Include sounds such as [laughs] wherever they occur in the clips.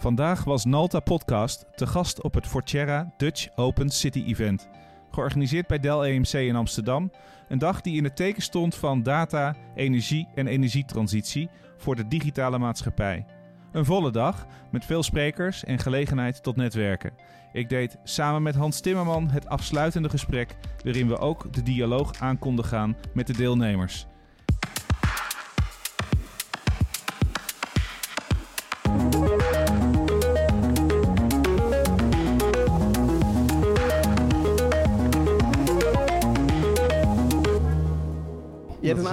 Vandaag was Nalta Podcast te gast op het Forterra Dutch Open City Event. Georganiseerd bij Dell EMC in Amsterdam. Een dag die in het teken stond van data, energie en energietransitie voor de digitale maatschappij. Een volle dag met veel sprekers en gelegenheid tot netwerken. Ik deed samen met Hans Timmerman het afsluitende gesprek, waarin we ook de dialoog aan konden gaan met de deelnemers.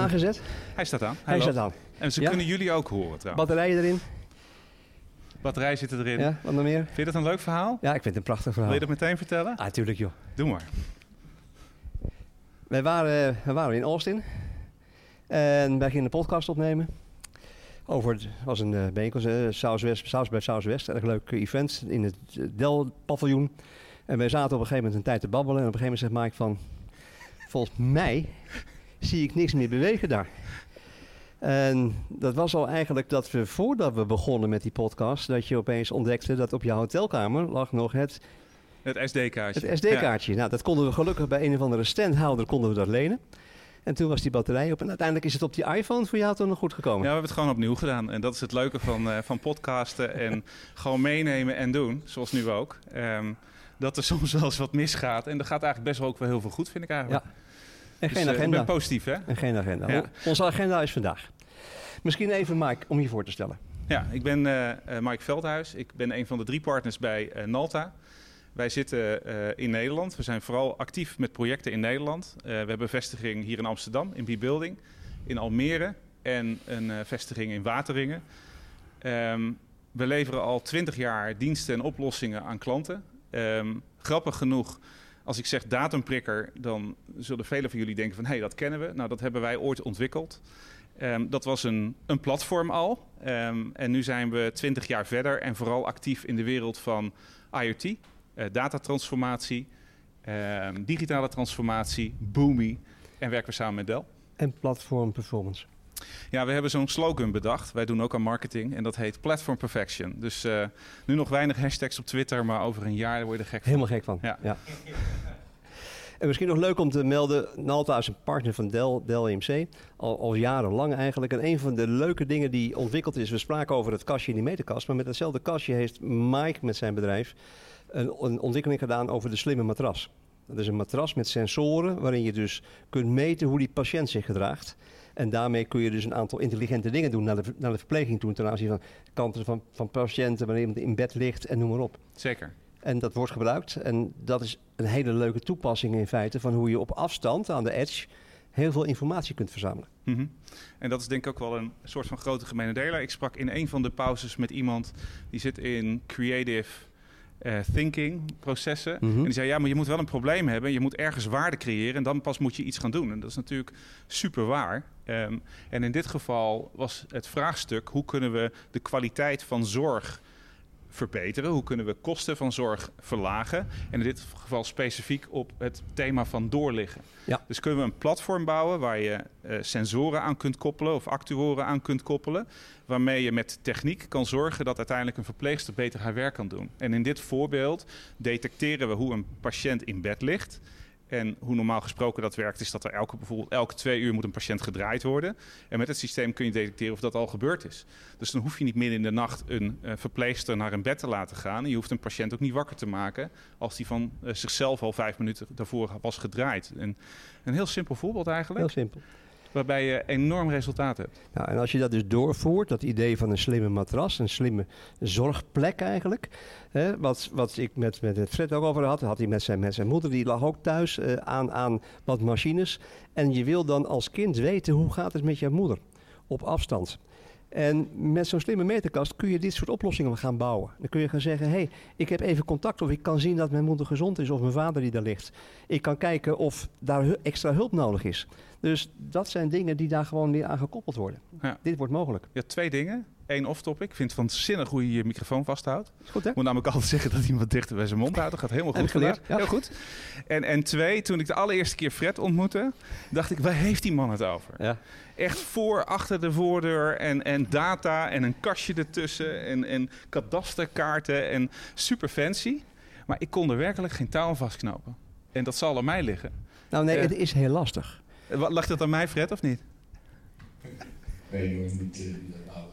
Aangezet? Hij staat aan. Hij staat aan. En ze Ja? kunnen jullie ook horen trouwens. Batterijen erin? Batterij zit erin. Ja, wat nog meer? Vind je dat een leuk verhaal? Ja, ik vind het een prachtig verhaal. Wil je dat meteen vertellen? Ah, tuurlijk joh. Doe maar. Wij waren, we waren in Austin. En wij gingen een podcast opnemen. Over, het was een uh, bijeenkomst, uh, Southwest, South by Southwest. Erg leuk event in het eh, Dell-paviljoen. En wij zaten op een gegeven moment een tijd te babbelen. En op een gegeven moment zegt Mike van... Volgens mij zie ik niks meer bewegen daar. En dat was al eigenlijk dat we voordat we begonnen met die podcast... dat je opeens ontdekte dat op je hotelkamer lag nog het Het SD-kaartje. het SD-kaartje. Nou, dat konden we gelukkig bij een of andere standhouder konden we dat lenen. En toen was die batterij op. En uiteindelijk is het op die iPhone voor jou toen nog goed Ja, gekomen. we hebben het gewoon opnieuw gedaan. En dat is het leuke van, eh, van podcasten en [laughs] gewoon meenemen en doen. Zoals nu ook. Ehm, dat er [laughs] soms wel eens wat misgaat. En er gaat eigenlijk best wel ook wel heel veel goed, vind ik eigenlijk. Ja. En Dus, geen eh, ik agenda. ben positief, hè? En geen agenda. Ja. Onze agenda is vandaag. Misschien even Mike, om je voor te stellen. Ja, ik ben eh, Mike Veldhuis. Ik ben een van de drie partners bij Nalta. Wij zitten in Nederland. We zijn vooral actief met projecten in Nederland. We hebben vestiging hier in Amsterdam, in B-Building. In Almere en een vestiging in Wateringen. Ehm, we leveren al twintig jaar diensten en oplossingen aan klanten. Ehm, grappig genoeg, als ik zeg datumprikker, dan zullen velen van jullie denken van... hé, hey, dat kennen we. Nou, dat hebben wij ooit ontwikkeld. Ehm, dat was een, een platform al. Ehm, en nu zijn we twintig jaar verder en vooral actief in de wereld van IoT, eh, datatransformatie, ehm, digitale transformatie, Boomi. En werken we samen met Dell. En platform performance. Ja, we hebben zo'n slogan bedacht. Wij doen ook aan marketing en dat heet Platform Perfection. Dus eh, nu nog weinig hashtags op Twitter, maar over een jaar word je er gek van. Helemaal gek van. Ja. En misschien nog leuk om te melden, Nalta is een partner van Dell, Dell EMC, al, al jarenlang eigenlijk. En een van de leuke dingen die ontwikkeld is, we spraken over het kastje in die meterkast, maar met hetzelfde kastje heeft Mike met zijn bedrijf een, een ontwikkeling gedaan over de slimme matras. Dat is een matras met sensoren waarin je dus kunt meten hoe die patiënt zich gedraagt. En daarmee kun je dus een aantal intelligente dingen doen naar de, naar de verpleging toe ten aanzien van kanten van, van patiënten wanneer iemand in bed ligt en noem maar op. Zeker. En dat wordt gebruikt. En dat is een hele leuke toepassing in feite van hoe je op afstand aan de edge heel veel informatie kunt verzamelen. Mhm. En dat is denk ik ook wel een soort van grote gemene deler. Ik sprak in een van de pauzes met iemand die zit in creative eh, thinking processen. Mhm. En die zei, ja, maar je moet wel een probleem hebben. Je moet ergens waarde creëren en dan pas moet je iets gaan doen. En dat is natuurlijk super waar. Ehm, en in dit geval was het vraagstuk... hoe kunnen we de kwaliteit van zorg verbeteren? Hoe kunnen we kosten van zorg verlagen? En in dit geval specifiek op het thema van doorliggen. Ja. Dus kunnen we een platform bouwen waar je eh, sensoren aan kunt koppelen of actuoren aan kunt koppelen, waarmee je met techniek kan zorgen dat uiteindelijk een verpleegster beter haar werk kan doen. En in dit voorbeeld detecteren we hoe een patiënt in bed ligt. En hoe normaal gesproken dat werkt, is dat er elke, bijvoorbeeld elke twee uur moet een patiënt gedraaid worden. En met het systeem kun je detecteren of dat al gebeurd is. Dus dan hoef je niet midden in de nacht een eh, verpleegster naar een bed te laten gaan. En je hoeft een patiënt ook niet wakker te maken als die van eh, zichzelf al vijf minuten daarvoor was gedraaid. En een heel simpel voorbeeld eigenlijk, Heel simpel. Waarbij je enorm resultaat hebt. Nou, en als je dat dus doorvoert, dat idee van een slimme matras, een slimme zorgplek eigenlijk. Hè, wat, wat ik met, met Fred ook over had, had hij met zijn, met zijn moeder, die lag ook thuis eh, aan, aan wat machines. En je wil dan als kind weten, hoe gaat het met jouw moeder op afstand? En met zo'n slimme meterkast kun je dit soort oplossingen gaan bouwen. Dan kun je gaan zeggen, hé, hey, ik heb even contact of ik kan zien dat mijn moeder gezond is of mijn vader die daar ligt. Ik kan kijken of daar extra hulp nodig is. Dus dat zijn dingen die daar gewoon weer aan gekoppeld worden. Ja. Dit wordt mogelijk. Ja, twee dingen. Eén off-topic. Ik vind het waanzinnig hoe je je microfoon vasthoudt. Is goed hè? Ik moet namelijk altijd zeggen dat iemand dichter bij zijn mond houdt. Dat gaat helemaal goed geleerd, ja. Heel goed. En, en twee, toen ik de allereerste keer Fred ontmoette, dacht ik, waar heeft die man het over? Ja. Echt voor, achter de voordeur en, en data en een kastje ertussen en, en kadasterkaarten en super fancy. Maar ik kon er werkelijk geen touw aan vastknopen. En dat zal aan mij liggen. Nou nee, Eh. het is heel lastig. Eh, wat- Lag dat aan mij, Fred, of niet? Nee, je hoeft niet uh, bepalen.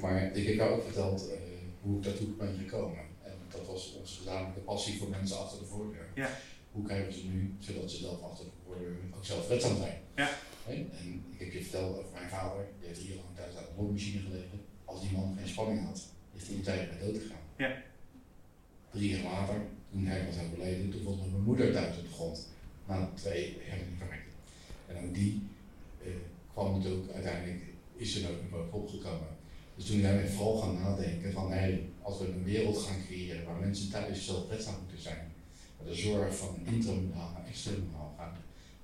Maar ik heb jou ook verteld eh, hoe ik daartoe ben gekomen. En dat was onze gezamenlijke passie voor mensen achter de voordeur. Ja. Hoe krijgen we ze nu, zodat ze zelf achter de voordeur ook zelf redzaam zijn? Ja. En ik heb je verteld over mijn vader, die heeft hier lang thuis aan de loonmachine gelegen. Als die man geen spanning had, is hij in tijden bij dood gegaan. Ja. Drie jaar later, toen hij was overleden, toen vonden we mijn moeder thuis op de grond. Na twee herseninfarcten. En ook die eh, kwam ook uiteindelijk, is er ook nog opgekomen. Dus toen zijn we vooral gaan nadenken van, hé, als we een wereld gaan creëren waar mensen thuis zelfredzaam moeten zijn, waar de zorg van intermodaal naar extramodaal gaat,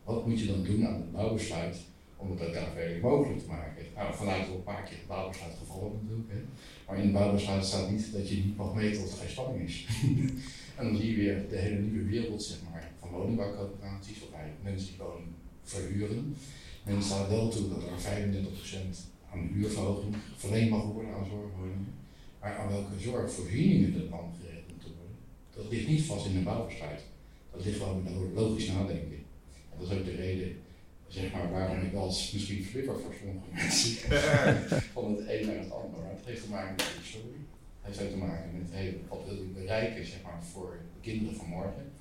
wat moet je dan doen aan het bouwbesluit om het ook daadwerkelijk mogelijk te maken? Nou, al een paar keer het bouwbesluit gevallen natuurlijk, hè. maar in het bouwbesluit staat niet dat je niet mag meten of er geen spanning is. [laughs] en dan zie je weer de hele nieuwe wereld, zeg maar, van woningbouwcoöperaties, waarbij mensen die woning verhuren. En er staat wel toe dat er 35% aan huurverhoging verleend mag worden aan zorgwoningen. Maar aan welke zorgvoorzieningen er dan geregeld moeten worden, dat ligt niet vast in een bouwbesluit. Dat ligt gewoon met logisch nadenken. Dat is ook de reden, zeg maar, waarom ik wel eens misschien flipper voor sommige mensen [laughs] van het een naar het ander. Maar het heeft te maken met de historie. Het heeft ook te maken met hey, wat wil ik bereiken zeg maar, voor de kinderen van morgen.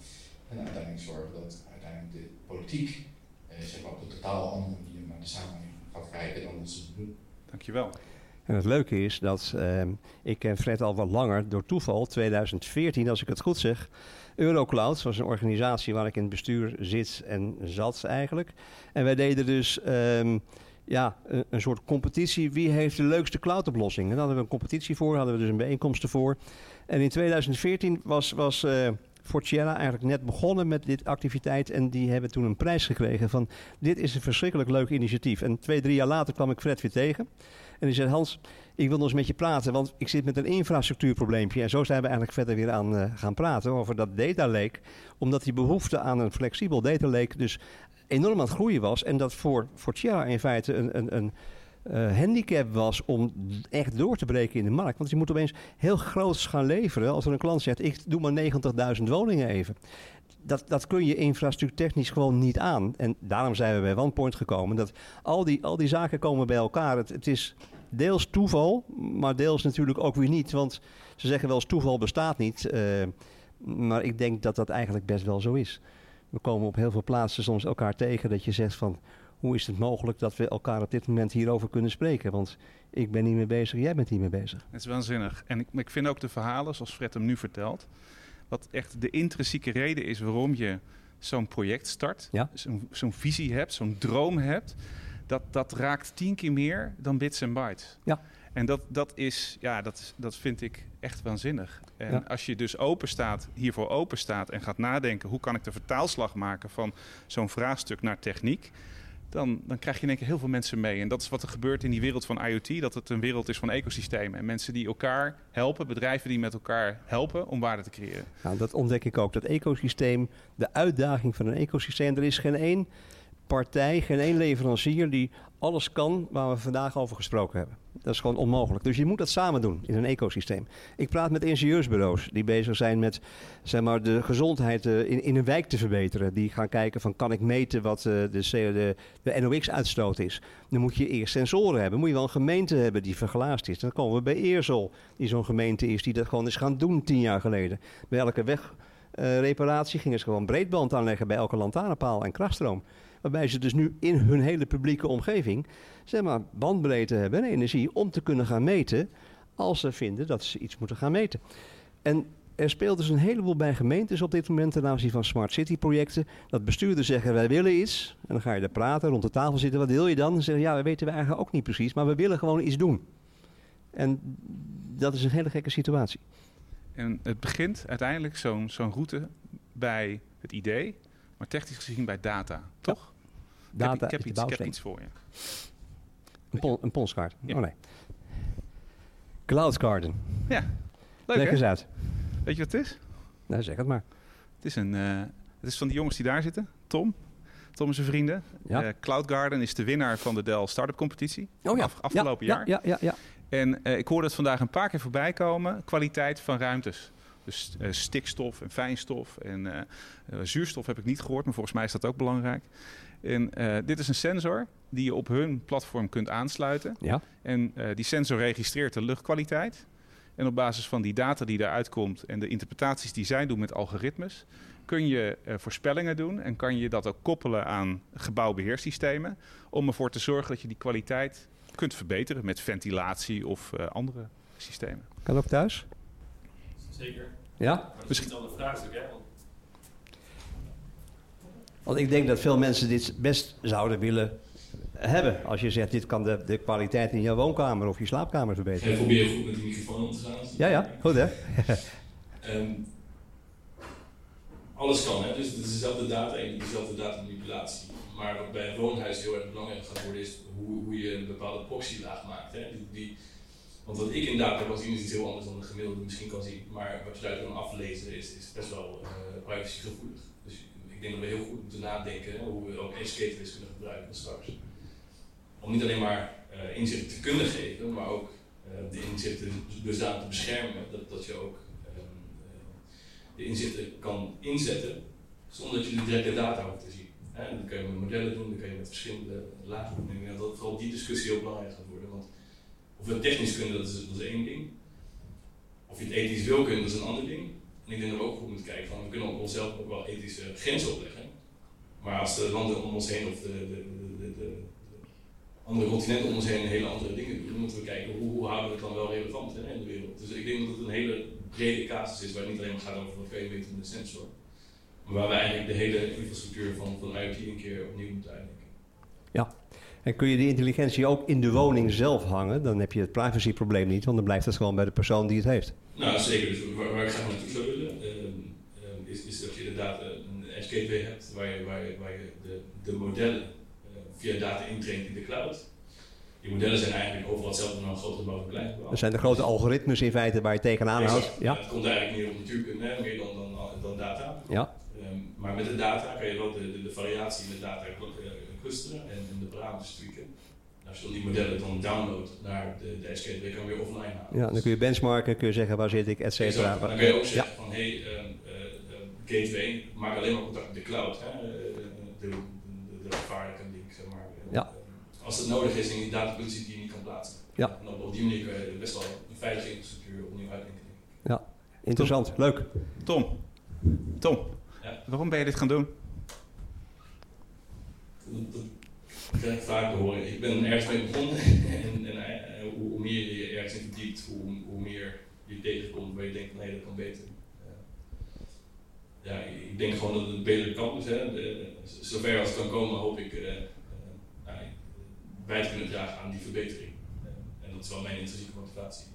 En uiteindelijk zorgen dat uiteindelijk de politiek eh, zeg maar, op een totaal andere manier naar de samenleving gaat kijken dan dat ze het doen. Dankjewel. En het leuke is dat ehm, ik ken Fred al wat langer door toeval, 2014 als ik het goed zeg. Eurocloud was een organisatie waar ik in het bestuur zit en zat eigenlijk. En wij deden dus ehm, ja, een, een soort competitie. Wie heeft de leukste cloudoplossing? En daar hadden we een competitie voor, hadden we dus een bijeenkomst ervoor. En in 2014 was, was eh, eigenlijk net begonnen met dit activiteit. En die hebben toen een prijs gekregen van dit is een verschrikkelijk leuk initiatief. En twee, drie jaar later kwam ik Fred weer tegen. En die zei, Hans, ik wil nog eens met je praten, want ik zit met een infrastructuurprobleempje. En zo zijn we eigenlijk verder weer aan uh, gaan praten over dat data. Omdat die behoefte aan een flexibel data dus enorm aan het groeien was. En dat voor Fortiera in feite een, een, een uh, handicap was om echt door te breken in de markt. Want je moet opeens heel groots gaan leveren. Als er een klant zegt, ik doe maar 90.000 woningen even. Dat, dat kun je infrastructuurtechnisch gewoon niet aan. En daarom zijn we bij OnePoint gekomen. Dat al die, al die zaken komen bij elkaar. Het, het is deels toeval, maar deels natuurlijk ook weer niet. Want ze zeggen wel eens toeval bestaat niet. Uh, maar ik denk dat dat eigenlijk best wel zo is. We komen op heel veel plaatsen soms elkaar tegen dat je zegt van... hoe is het mogelijk dat we elkaar op dit moment hierover kunnen spreken? Want ik ben niet mee bezig, jij bent niet mee bezig. Het is waanzinnig. En ik, ik vind ook de verhalen, zoals Fred hem nu vertelt... wat echt de intrinsieke reden is waarom je zo'n project start. Ja. Zo'n zo'n visie hebt, zo'n droom hebt. Dat, dat raakt tien keer meer dan bits en bytes. Ja. En dat, dat, is, ja, dat, dat vind ik echt waanzinnig. En Ja. als je dus open staat, hiervoor open staat en gaat nadenken... hoe kan ik de vertaalslag maken van zo'n vraagstuk naar techniek... Dan, dan krijg je in één keer heel veel mensen mee. En dat is wat er gebeurt in die wereld van IoT. Dat het een wereld is van ecosystemen. En mensen die elkaar helpen, bedrijven die met elkaar helpen om waarde te creëren. Nou, dat ontdek ik ook. Dat ecosysteem, de uitdaging van een ecosysteem. Er is geen één partij, geen één leverancier die alles kan waar we vandaag over gesproken hebben. Dat is gewoon onmogelijk. Dus je moet dat samen doen in een ecosysteem. Ik praat met ingenieursbureaus die bezig zijn met zeg maar, de gezondheid eh, in, in een wijk te verbeteren. Die gaan kijken van kan ik meten wat eh, de, de, de NOx-uitstoot is. Dan moet je eerst sensoren hebben. Moet je wel een gemeente hebben die verglaasd is. Dan komen we bij Eersel, die zo'n gemeente is die dat gewoon is gaan doen tien jaar geleden. Bij elke wegreparatie gingen ze gewoon breedband aanleggen bij elke lantaarnpaal en krachtstroom. Waarbij ze dus nu in hun hele publieke omgeving zeg maar, bandbreedte hebben en energie om te kunnen gaan meten als ze vinden dat ze iets moeten gaan meten. En er speelt dus een heleboel bij gemeentes op dit moment ten aanzien van smart city projecten. Dat bestuurders zeggen wij willen iets. En dan ga je daar praten, rond de tafel zitten. Wat wil je dan? Dan zeggen ja, dat weten we eigenlijk ook niet precies. Maar we willen gewoon iets doen. En dat is een hele gekke situatie. En het begint uiteindelijk zo'n zo'n route bij het idee, maar technisch gezien bij data, toch? Data ik heb, iets, ik heb bouwsteen. iets voor je. Een, een ponskaart. Ja. Oh nee. Cloud Garden. Ja, leuk Leg hè? eens uit. Weet je wat het is? Nou, zeg het maar. Het is, een, eh, het is van die jongens die daar zitten. Tom. Tom en zijn vrienden. Ja. Eh, Cloud Garden is de winnaar van de Dell Startup Competitie. Oh ja. Af- afgelopen ja, jaar. Ja, ja, ja. En eh, ik hoorde het vandaag een paar keer voorbij komen. Kwaliteit van ruimtes. Dus stikstof en fijnstof en zuurstof heb ik niet gehoord, maar volgens mij is dat ook belangrijk. En eh, dit is een sensor die je op hun platform kunt aansluiten. ja. En eh, die sensor registreert de luchtkwaliteit. En op basis van die data die eruit komt en de interpretaties die zij doen met algoritmes, kun je eh, voorspellingen doen en kan je dat ook koppelen aan gebouwbeheersystemen om ervoor te zorgen dat je die kwaliteit kunt verbeteren met ventilatie of eh, andere systemen. Kan ook thuis? Zeker. Ja? Maar dat is Misschien- niet al een vraagstuk, hè? Want Want ik denk dat veel mensen dit best zouden willen hebben. Als je zegt, dit kan de, de kwaliteit in je woonkamer of je slaapkamer ik verbeteren. probeer goed met die microfoon om te gaan. Ja, ja. Goed hè? [laughs] Ehm, alles kan, hè? dus het is dezelfde data en dezelfde datamanipulatie. Maar wat bij een woonhuis heel erg belangrijk gaat worden, is hoe, hoe je een bepaalde proxylaag maakt. Hè? Die, die, want wat ik in data kan zien is iets heel anders dan de gemiddelde misschien kan zien. Maar wat je daaruit kan aflezen is, is best wel uh, privacygevoelig. Dus denk dat we heel goed moeten nadenken hoe we ook gateways kunnen gebruiken straks. Om niet alleen maar uh, inzichten te kunnen geven, maar ook uh, de inzichten dusdanig te beschermen dat, dat je ook um, de inzichten kan inzetten zonder dat je de directe data hoeft te zien. En dat kun je met modellen doen, dat kun je met verschillende lagen doen. Ik dat vooral die discussie heel belangrijk gaat worden. Want of we het technisch kunnen, dat is, dat is één ding. Of je het ethisch wil kunnen, dat is een ander ding. En ik denk dat we ook goed moeten kijken van we kunnen ook onszelf ook wel ethische grenzen opleggen. Maar als de landen om ons heen of de, de, de, de, de andere continenten om ons heen hele andere dingen doen, dan moeten we kijken hoe, hoe houden we het dan wel relevant hè, in de wereld. Dus ik denk dat het een hele brede casus is waar het niet alleen maar gaat over wat kan je weten met een sensor. Maar waar we eigenlijk de hele infrastructuur van, van IoT een keer opnieuw moeten uitdenken. Ja. En kun je die intelligentie ook in de woning zelf hangen, dan heb je het privacyprobleem niet, want dan blijft het gewoon bij de persoon die het heeft. Nou, zeker. Dus waar, waar ik graag naartoe zou willen, uh, uh, is, is dat je inderdaad gateway hebt waar je, waar je, waar je de, de modellen uh, via data intraint in de cloud. Die modellen zijn eigenlijk overal hetzelfde, maar een groter gebouw klein gebouw. Dat zijn de grote algoritmes in feite waar je tegenaan houdt. Ja. Het komt eigenlijk meer op natuurkunde, meer dan, dan, dan data. Ja. Um, maar met de data kan je wel de, de, de variatie in de data clusteren en, en de parameters tweaken. Als je dan die modellen dan downloadt naar de, de SK, dan kan je weer offline halen. Ja, dan kun je benchmarken, kun je zeggen waar zit ik, et cetera. Dan kan je ook zeggen ja. van hey, uh, gateway, maak alleen maar contact met de cloud. Hè? De, de, de, gevaarlijke link, zeg maar. Ja. Als het nodig is in die datapositie die je niet kan plaatsen. Ja. En op, die manier kun je best wel een veilige infrastructuur opnieuw uitdenken. Ja, interessant, Tom. leuk. Tom, Tom, ja. waarom ben je dit gaan doen? Dat, krijg ik vaak te horen. Ik ben ergens mee begonnen [laughs] en, en uh, hoe, hoe, meer je je ergens in verdiept, hoe, hoe meer je tegenkomt waar je denkt, nee, dat kan beter. Ja, ik denk gewoon dat het beter kan. Dus, hè. De, zover als het kan komen, hoop ik uh, bij te kunnen dragen aan die verbetering. en dat is wel mijn intrinsieke motivatie.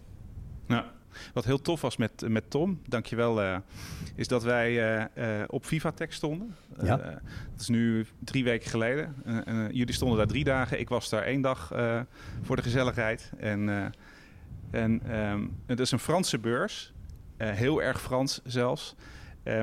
Nou, wat heel tof was met, met Tom, dankjewel, uh, is dat wij uh, uh, op Vivatech stonden. Ja. dat is nu drie weken geleden. jullie stonden daar drie dagen, ik was daar één dag voor de gezelligheid. En, en um, het is een Franse beurs, heel erg Frans zelfs,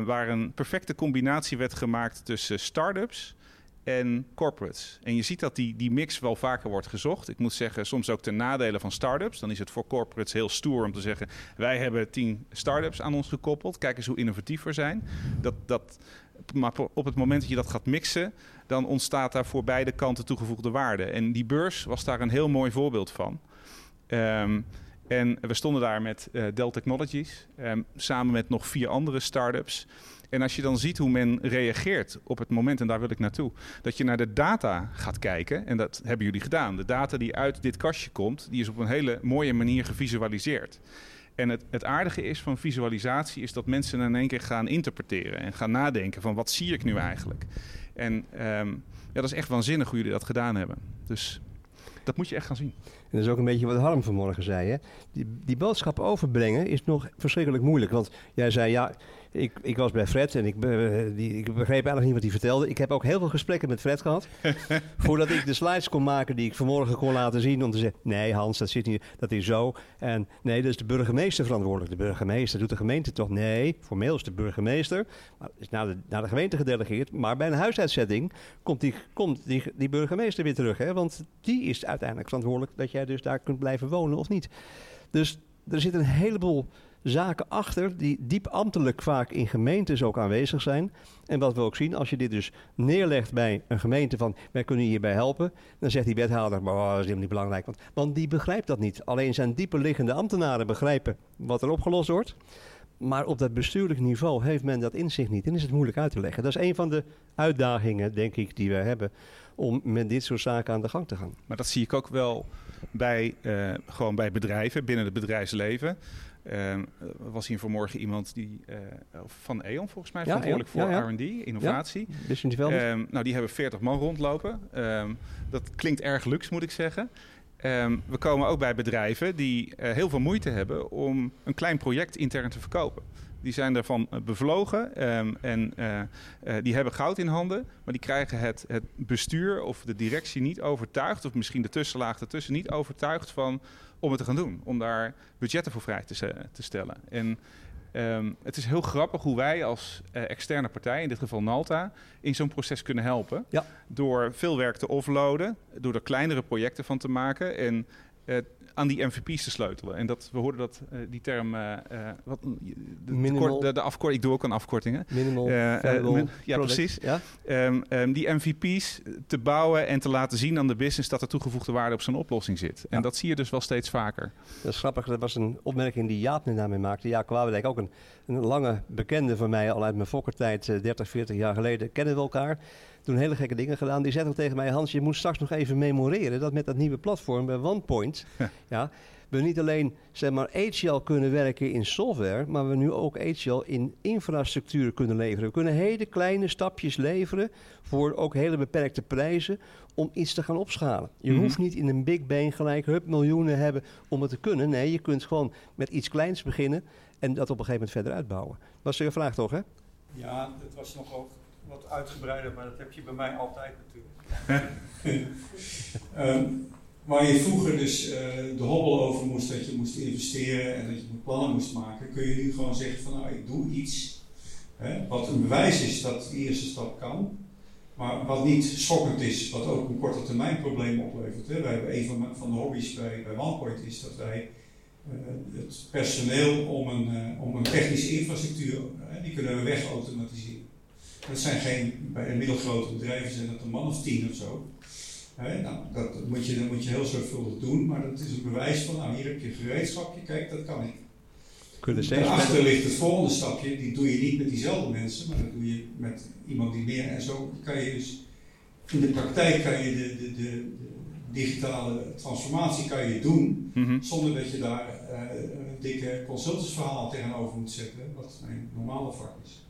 waar een perfecte combinatie werd gemaakt tussen start-ups en corporates. En je ziet dat die, die mix wel vaker wordt gezocht. Ik moet zeggen, soms ook ten nadele van start-ups. Dan is het voor corporates heel stoer om te zeggen... wij hebben tien start-ups aan ons gekoppeld. Kijk eens hoe innovatief we zijn. Dat, dat, maar op het moment dat je dat gaat mixen... dan ontstaat daar voor beide kanten toegevoegde waarde. En die beurs was daar een heel mooi voorbeeld van. Um, en we stonden daar met uh, Dell Technologies... Um, samen met nog vier andere start-ups... En als je dan ziet hoe men reageert op het moment, en daar wil ik naartoe, dat je naar de data gaat kijken, en dat hebben jullie gedaan. De data die uit dit kastje komt, die is op een hele mooie manier gevisualiseerd. En het, het aardige is van visualisatie is dat mensen in één keer gaan interpreteren en gaan nadenken van wat zie ik nu eigenlijk. En um, ja, dat is echt waanzinnig hoe jullie dat gedaan hebben. Dus dat moet je echt gaan zien. En dat is ook een beetje wat Harm vanmorgen zei. Hè? Die, die boodschap overbrengen is nog verschrikkelijk moeilijk. Want jij zei, ja, Ik, ik was bij Fred en ik, be- die, ik begreep eigenlijk niet wat hij vertelde. Ik heb ook heel veel gesprekken met Fred gehad. [laughs] voordat ik de slides kon maken die ik vanmorgen kon laten zien. Om te zeggen, nee Hans, dat zit niet, dat is zo. En nee, dat is de burgemeester verantwoordelijk. De burgemeester doet de gemeente toch? Nee, formeel is de burgemeester. Maar is naar de, naar de gemeente gedelegeerd. Maar bij een huisuitzetting komt die, komt die, die burgemeester weer terug. Hè? Want die is uiteindelijk verantwoordelijk dat jij dus daar kunt blijven wonen of niet. Dus er zit een heleboel zaken achter die diep ambtelijk vaak in gemeentes ook aanwezig zijn. En wat we ook zien, als je dit dus neerlegt bij een gemeente van wij kunnen hierbij helpen, dan zegt die wethouder, maar oh, dat is helemaal niet belangrijk. Want, want die begrijpt dat niet. Alleen zijn dieper liggende ambtenaren begrijpen wat er opgelost wordt. Maar op dat bestuurlijk niveau heeft men dat inzicht niet en is het moeilijk uit te leggen. Dat is een van de uitdagingen, denk ik, die we hebben om met dit soort zaken aan de gang te gaan. Maar dat zie ik ook wel bij, eh, gewoon bij bedrijven, binnen het bedrijfsleven. Ehm, er was hier vanmorgen iemand die, eh, van E.ON volgens mij, Ja, verantwoordelijk ja, voor ja. R&D, innovatie. Ehm, nou, die hebben 40 man rondlopen. Ehm, dat klinkt erg luxe, moet ik zeggen. Ehm, we komen ook bij bedrijven die eh, heel veel moeite hebben om een klein project intern te verkopen. Die zijn ervan eh, bevlogen ehm, en die hebben goud in handen, maar die krijgen het, het bestuur of de directie niet overtuigd, of misschien de tussenlaag ertussen niet overtuigd van om het te gaan doen, om daar budgetten voor vrij te, stellen. En ehm, het is heel grappig hoe wij als eh, externe partij, in dit geval Nalta, in zo'n proces kunnen helpen. Ja. Door veel werk te offloaden, door er kleinere projecten van te maken en eh, aan die MVP's te sleutelen. En dat, we hoorden dat, eh, die term, eh, wat, de, de, Minimal- kort- de, ik doe ook aan afkortingen. Minimal min- ja, precies. Ja? Ehm, ehm, die MVP's te bouwen en te laten zien aan de business dat er toegevoegde waarde op zo'n oplossing zit. En Ja. dat zie je dus wel steeds vaker. Dat is grappig, dat was een opmerking die Jaap net naar mij maakte. Jaap Kwabedijk, ook een, een lange bekende van mij, al uit mijn fokkertijd, eh, 30, 40 jaar geleden, kennen we elkaar. Toen hele gekke dingen gedaan. Die zei ook tegen mij, Hans, je moet straks nog even memoreren dat met dat nieuwe platform bij OnePoint, [laughs] ja, we niet alleen zeg maar, HCL kunnen werken in software, maar we nu ook HCL in infrastructuur kunnen leveren. We kunnen hele kleine stapjes leveren voor ook hele beperkte prijzen om iets te gaan opschalen. Je Mhm. hoeft niet in een big bang gelijk hup, miljoenen hebben om het te kunnen. Nee, je kunt gewoon met iets kleins beginnen en dat op een gegeven moment verder uitbouwen. Was er een vraag toch, hè? Ja, het was nogal wat uitgebreider, maar dat heb je bij mij altijd natuurlijk. [laughs] Ehm, waar je vroeger dus eh, de hobbel over moest, dat je moest investeren en dat je plannen moest maken, kun je nu gewoon zeggen van nou, ik doe iets. Hè, wat een bewijs is dat die eerste stap kan. Maar wat niet schokkend is, wat ook een korte termijn probleem oplevert. Hè. Wij hebben een van, van de hobby's bij, bij is dat wij eh, het personeel om een, eh, om een technische infrastructuur, die kunnen we wegautomatiseren. Dat zijn geen, bij de middelgrote bedrijven zijn dat een man of tien of zo. Hè, nou, dat moet je, dat moet je heel zorgvuldig doen, maar dat is een bewijs van, nou hier heb je een gereedschapje, kijk dat kan ik. Daarachter ligt het volgende stapje, die doe je niet met diezelfde mensen, maar dat doe je met iemand die meer. En zo kan je dus, in de praktijk kan je de, de, de, de digitale transformatie kan je doen, Mhm. zonder dat je daar eh, een dikke consultantsverhaal tegenover moet zetten, wat mijn normale vak is.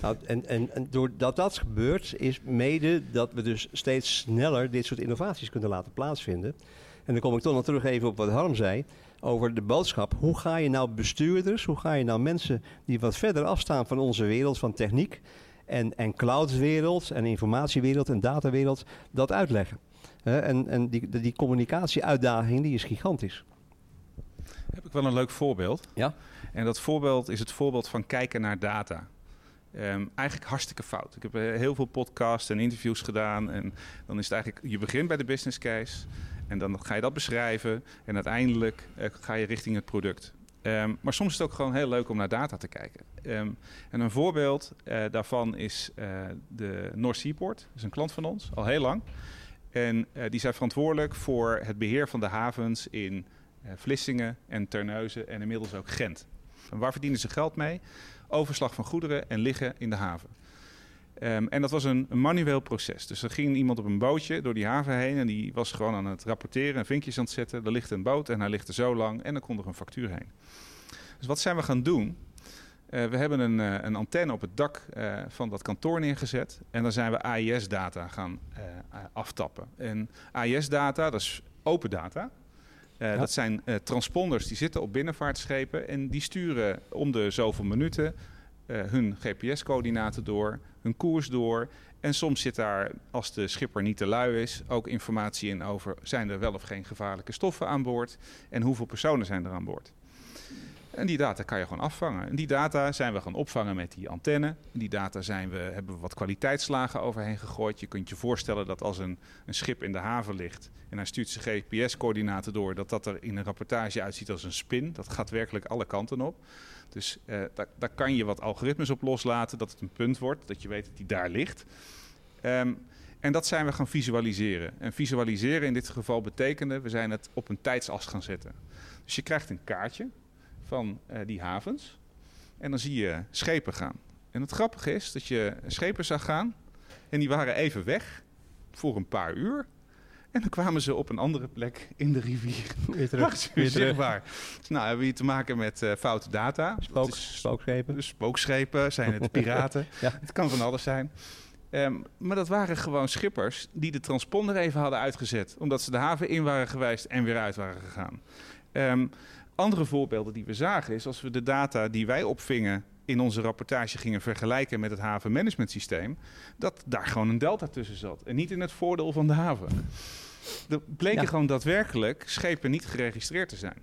Nou, en, en, en doordat dat gebeurt, is mede dat we dus steeds sneller dit soort innovaties kunnen laten plaatsvinden. En dan kom ik toch nog terug even op wat Harm zei over de boodschap. Hoe ga je nou bestuurders, hoe ga je nou mensen die wat verder afstaan van onze wereld van techniek en, en cloudwereld en informatiewereld en datawereld dat uitleggen? En en die, die communicatieuitdaging die is gigantisch. Heb ik wel een leuk voorbeeld. Ja. En dat voorbeeld is het voorbeeld van kijken naar data. Ehm, eigenlijk hartstikke fout. Ik heb eh, heel veel podcasts en interviews gedaan. En dan is het eigenlijk, je begint bij de business case. En dan ga je dat beschrijven. En uiteindelijk eh, ga je richting het product. Ehm, maar soms is het ook gewoon heel leuk om naar data te kijken. Ehm, en een voorbeeld eh, daarvan is de North Seaport. Dat is een klant van ons, al heel lang. En die zijn verantwoordelijk voor het beheer van de havens in Vlissingen en Terneuzen en inmiddels ook Gent. En waar verdienen ze geld mee? Overslag van goederen en liggen in de haven. Ehm, en dat was een, een manueel proces. Dus er ging iemand op een bootje door die haven heen en die was gewoon aan het rapporteren en vinkjes aan het zetten. Er ligt een boot en hij ligt er zo lang en dan kon er een factuur heen. Dus wat zijn we gaan doen? Eh, we hebben een, eh, een antenne op het dak eh, van dat kantoor neergezet. En dan zijn we AIS-data gaan aftappen. En AIS-data, dat is open data. Eh, Ja. Dat zijn eh, transponders die zitten op binnenvaartschepen. En die sturen om de zoveel minuten eh, hun GPS-coördinaten door, hun koers door. En soms zit daar, als de schipper niet te lui is, ook informatie in over zijn er wel of geen gevaarlijke stoffen aan boord en hoeveel personen zijn er aan boord. En die data kan je gewoon afvangen. En die data zijn we gaan opvangen met die antenne. En die data zijn we, hebben we wat kwaliteitslagen overheen gegooid. Je kunt je voorstellen dat als een, een schip in de haven ligt en hij stuurt zijn GPS-coördinaten door, dat dat er in een rapportage uitziet als een spin. Dat gaat werkelijk alle kanten op. Dus eh, daar, daar kan je wat algoritmes op loslaten, dat het een punt wordt, dat je weet dat die daar ligt. Ehm, en dat zijn we gaan visualiseren. En visualiseren in dit geval betekende, we zijn het op een tijdsas gaan zetten. Dus je krijgt een kaartje van eh, die havens. En dan zie je schepen gaan. En het grappige is dat je schepen zag gaan. En die waren even weg voor een paar uur. En dan kwamen ze op een andere plek in de rivier. Weer [laughs] Terug, weer Weer terug. zichtbaar. Dus nou hebben we hier te maken met eh, foute data. Spook, Het is- spookschepen. spookschepen, zijn het piraten. [laughs] Ja. Het kan van alles zijn. Ehm, maar dat waren gewoon schippers die de transponder even hadden uitgezet. Omdat ze de haven in waren geweest en weer uit waren gegaan. Ehm, andere voorbeelden die we zagen is als we de data die wij opvingen in onze rapportage gingen vergelijken met het havenmanagementsysteem, dat daar gewoon een delta tussen zat. En niet in het voordeel van de haven. Er bleken Ja. gewoon daadwerkelijk schepen niet geregistreerd te zijn.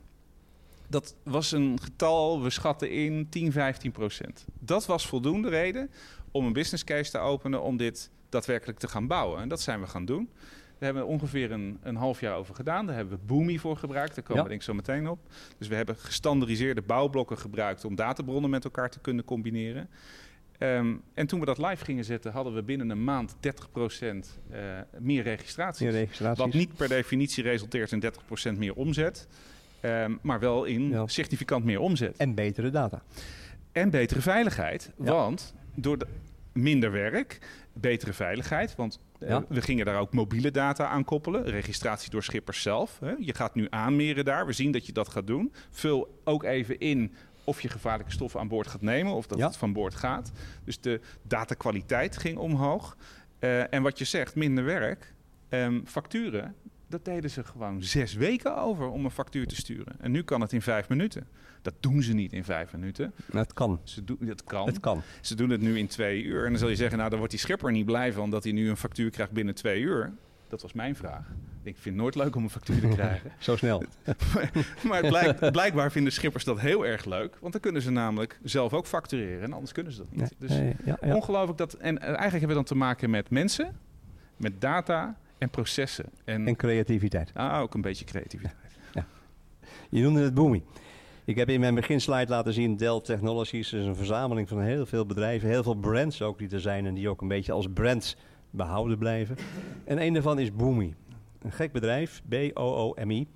Dat was een getal, we schatten in 10, 15 procent. Dat was voldoende reden om een business case te openen om dit daadwerkelijk te gaan bouwen. En dat zijn we gaan doen. Daar hebben we ongeveer een, een half jaar over gedaan. Daar hebben we Boomi voor gebruikt. Daar komen Ja. we denk ik zo meteen op. Dus we hebben gestandardiseerde bouwblokken gebruikt om databronnen met elkaar te kunnen combineren. Ehm, en toen we dat live gingen zetten, hadden we binnen een maand 30% eh, meer registraties. Meer registraties. Wat niet per definitie resulteert in 30% meer omzet. ehm, maar wel in Ja. significant meer omzet. En betere data. En betere veiligheid. Ja. Want door de, minder werk, betere veiligheid. Want eh, Ja. we gingen daar ook mobiele data aan koppelen. Registratie door schippers zelf. Hè. Je gaat nu aanmeren daar. We zien dat je dat gaat doen. Vul ook even in of je gevaarlijke stoffen aan boord gaat nemen. Of dat Ja. het van boord gaat. Dus de datakwaliteit ging omhoog. Eh, en wat je zegt, minder werk. Ehm, facturen, dat deden ze gewoon zes weken over om een factuur te sturen. En nu kan het in vijf minuten. Dat doen ze niet in vijf minuten. Maar het kan. Ze doen, het kan. Het kan. Ze doen het nu in twee uur. En dan zal je zeggen, nou, dan wordt die schipper niet blij van dat hij nu een factuur krijgt binnen twee uur. Dat was mijn vraag. Ik vind het nooit leuk om een factuur te krijgen. [laughs] Zo snel. [laughs] maar het blijkt, blijkbaar vinden schippers dat heel erg leuk. Want dan kunnen ze namelijk zelf ook factureren. En anders kunnen ze dat niet. Nee, Dus nee, ja, ja. ongelooflijk dat... En eh, eigenlijk hebben we dan te maken met mensen, met data en processen. En, En creativiteit. ah, ook een beetje creativiteit. [laughs] Je noemde het Boomi. Ik heb in mijn beginslide laten zien Dell Technologies is een verzameling van heel veel bedrijven, heel veel brands ook die er zijn en die ook een beetje als brands behouden blijven. En een daarvan is Boomi. Een gek bedrijf, B-O-O-M-I.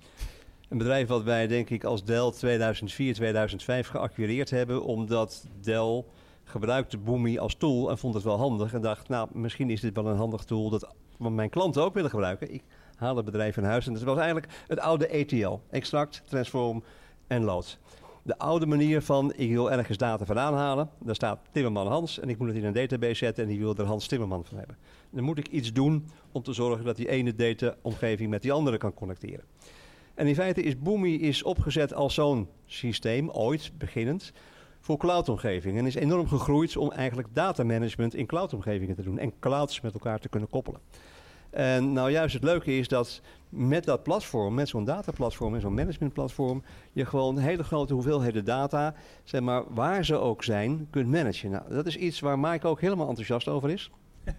Een bedrijf wat wij denk ik als Dell 2004, 2005 geacquireerd hebben omdat Dell gebruikte Boomi als tool en vond het wel handig en dacht nou misschien is dit wel een handig tool dat mijn klanten ook willen gebruiken. Ik haal het bedrijf in huis en dat was eigenlijk het oude ETL, extract, transform en load. De oude manier van ik wil ergens data vandaan halen. Daar staat Timmerman Hans en ik moet het in een database zetten en die wil er Hans Timmerman van hebben. Dan moet ik iets doen om te zorgen dat die ene data-omgeving met die andere kan connecteren. En in feite is Boomi is opgezet als zo'n systeem, ooit beginnend, voor cloud-omgevingen. En is enorm gegroeid om eigenlijk datamanagement in cloud-omgevingen te doen en clouds met elkaar te kunnen koppelen. En nou juist het leuke is dat met dat platform, met zo'n dataplatform en zo'n managementplatform, je gewoon hele grote hoeveelheden data, zeg maar, waar ze ook zijn, kunt managen. Nou, dat is iets waar Mike ook helemaal enthousiast over is. [laughs]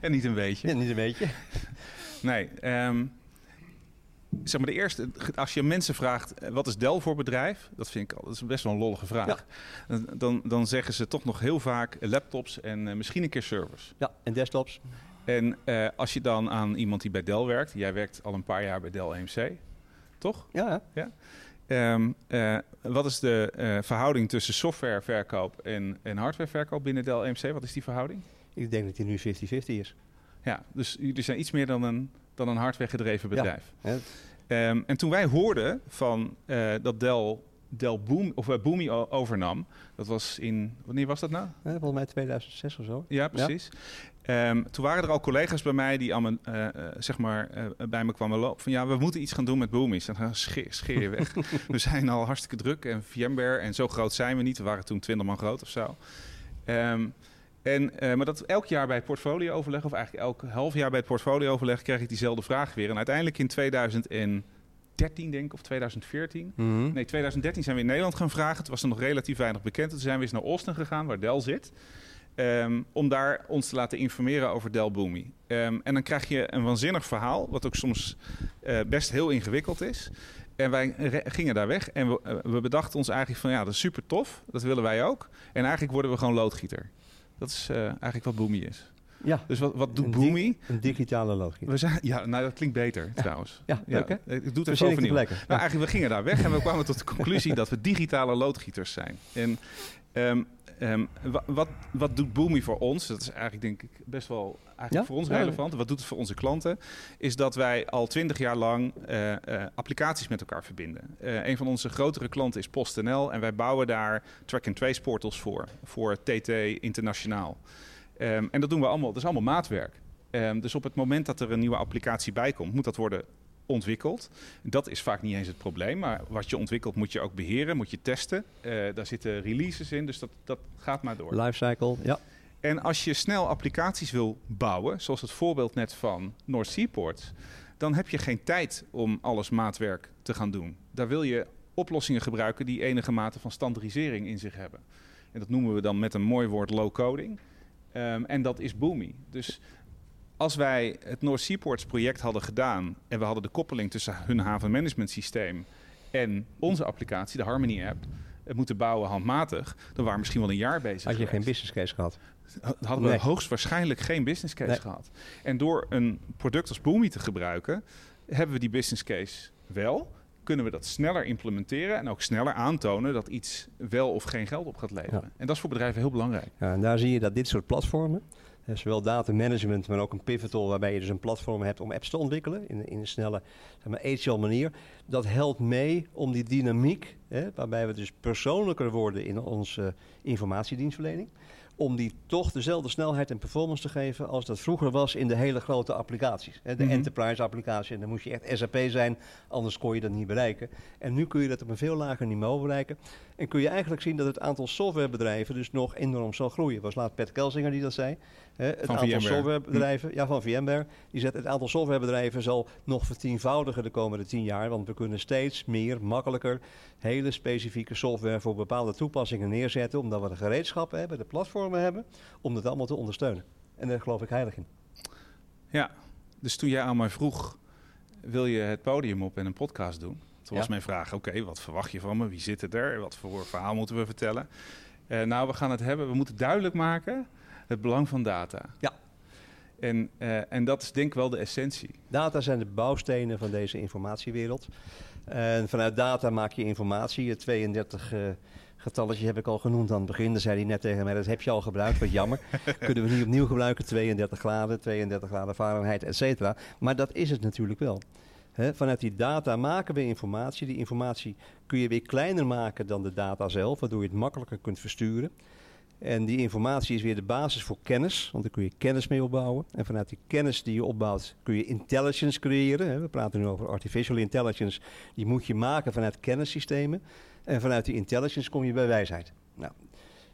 En niet een beetje. Ja, niet een beetje. Nee, ehm, zeg maar de eerste, als je mensen vraagt eh, wat is Dell voor bedrijf, dat vind ik al, dat is best wel een lollige vraag. Dan, dan, dan zeggen ze toch nog heel vaak laptops en eh, misschien een keer servers. Ja, en desktops. En eh, als je dan aan iemand die bij Dell werkt, jij werkt al een paar jaar bij Dell EMC, toch? Ja, Ehm, eh, wat is de eh, verhouding tussen softwareverkoop en, en hardwareverkoop binnen Dell EMC? Wat is die verhouding? ik denk dat die nu 50-50 is. Ja, dus jullie zijn iets meer dan een, dan een hardware gedreven Ja. bedrijf. Ehm, en toen wij hoorden van, eh, dat Dell Del Boom, of, uh, Boomi overnam. Dat was in, wanneer was dat nou? Ja, volgens mij 2006 of zo. Ja, precies. Ja. Um, toen waren er al collega's bij mij die allemaal, uh, zeg maar, bij me kwamen lopen. Van ja, we moeten iets gaan doen met Boomies. Dan scheer, scheer je weg. [laughs] we zijn al hartstikke druk en VMware. En zo groot zijn we niet. We waren toen 20 man groot of zo. Um, en, uh, maar dat elk jaar bij het portfolio-overleg, of eigenlijk elk half jaar bij het portfolio-overleg, krijg ik diezelfde vraag weer. En uiteindelijk in 2013, denk ik, of 2014. Mm -hmm. Nee, 2013 zijn we in Nederland gaan vragen. Het was er nog relatief weinig bekend. Toen zijn we eens naar Austin gegaan, waar Dell zit. Um, om daar ons te laten informeren over Dell Boomi. Um, en dan krijg je een waanzinnig verhaal, wat ook soms uh, best heel ingewikkeld is. En wij gingen daar weg en we, uh, we bedachten ons eigenlijk van ja, dat is super tof, dat willen wij ook. En eigenlijk worden we gewoon loodgieter. Dat is uh, eigenlijk wat Boomi is. Ja. Dus wat, wat doet Boomi? Een digitale loodgieter. We zijn, ja, nou dat klinkt beter ja. trouwens. Ja, ja okay. Ik doe het even overnieuw. Nou, eigenlijk, we gingen daar weg en we kwamen tot de conclusie [laughs] dat we digitale loodgieters zijn. En um, um, wat, wat doet Boomi voor ons? Dat is eigenlijk denk ik best wel eigenlijk ja? voor ons relevant. Wat doet het voor onze klanten? Is dat wij al twintig jaar lang uh, uh, applicaties met elkaar verbinden. Uh, een van onze grotere klanten is PostNL en wij bouwen daar track-and-trace portals voor. Voor TT Internationaal. Um, en dat doen we allemaal, dat is allemaal maatwerk. Um, dus op het moment dat er een nieuwe applicatie bij komt, moet dat worden ontwikkeld. Dat is vaak niet eens het probleem, maar wat je ontwikkelt moet je ook beheren, moet je testen. Uh, daar zitten releases in, dus dat, dat gaat maar door. Lifecycle, ja. En als je snel applicaties wil bouwen, zoals het voorbeeld net van North Seaport, dan heb je geen tijd om alles maatwerk te gaan doen. Daar wil je oplossingen gebruiken die enige mate van standaardisering in zich hebben. En dat noemen we dan met een mooi woord low coding. Um, en dat is Boomi. Dus als wij het North Seaports project hadden gedaan en we hadden de koppeling tussen hun havenmanagement systeem en onze applicatie, de Harmony app, moeten bouwen handmatig, dan waren we misschien wel een jaar bezig. Had je geweest. geen business case gehad? Hadden we nee. hoogstwaarschijnlijk geen business case nee. gehad. En door een product als Boomi te gebruiken, hebben we die business case wel. Kunnen we dat sneller implementeren en ook sneller aantonen dat iets wel of geen geld op gaat leveren. Ja. En dat is voor bedrijven heel belangrijk. Ja, en daar zie je dat dit soort platformen, zowel data management, maar ook een pivotal waarbij je dus een platform hebt om apps te ontwikkelen in, in een snelle zeg maar, agile manier. Dat helpt mee om die dynamiek, hè, waarbij we dus persoonlijker worden in onze informatiedienstverlening, om die toch dezelfde snelheid en performance te geven als dat vroeger was in de hele grote applicaties. Hè, de mm -hmm. enterprise applicatie, en dan moest je echt SAP zijn, anders kon je dat niet bereiken. En nu kun je dat op een veel lager niveau bereiken. En kun je eigenlijk zien dat het aantal softwarebedrijven dus nog enorm zal groeien. was laat Pat Kelsinger die dat zei. Hè, het van aantal VMware. softwarebedrijven, ja, van VMware, die zegt het aantal softwarebedrijven zal nog vertienvoudigen de komende tien jaar. Want we kunnen steeds meer, makkelijker, hele specifieke software voor bepaalde toepassingen neerzetten. Omdat we de gereedschappen hebben, de platformen hebben, om dat allemaal te ondersteunen. En daar geloof ik heilig in. Ja, dus toen jij aan mij vroeg, wil je het podium op en een podcast doen? Toen was mijn vraag, oké, wat verwacht je van me? Wie zit er? Wat voor verhaal moeten we vertellen? Eh, nou, we gaan het hebben, we moeten duidelijk maken het belang van data. Ja. En, eh, en dat is denk ik wel de essentie. Data zijn de bouwstenen van deze informatiewereld. En vanuit data maak je informatie. Het 32 eh, getalletje heb ik al genoemd aan het begin. Dan zei hij net tegen mij, dat heb je al gebruikt, wat jammer. [laughs] Kunnen we niet opnieuw gebruiken, 32 graden, 32 graden Fahrenheit, et cetera. Maar dat is het natuurlijk wel. Vanuit die data maken we informatie. Die informatie kun je weer kleiner maken dan de data zelf, waardoor je het makkelijker kunt versturen. En die informatie is weer de basis voor kennis, want daar kun je kennis mee opbouwen. En vanuit die kennis die je opbouwt kun je intelligence creëren. We praten nu over artificial intelligence. Die moet je maken vanuit kennissystemen. En vanuit die intelligence kom je bij wijsheid. Nou,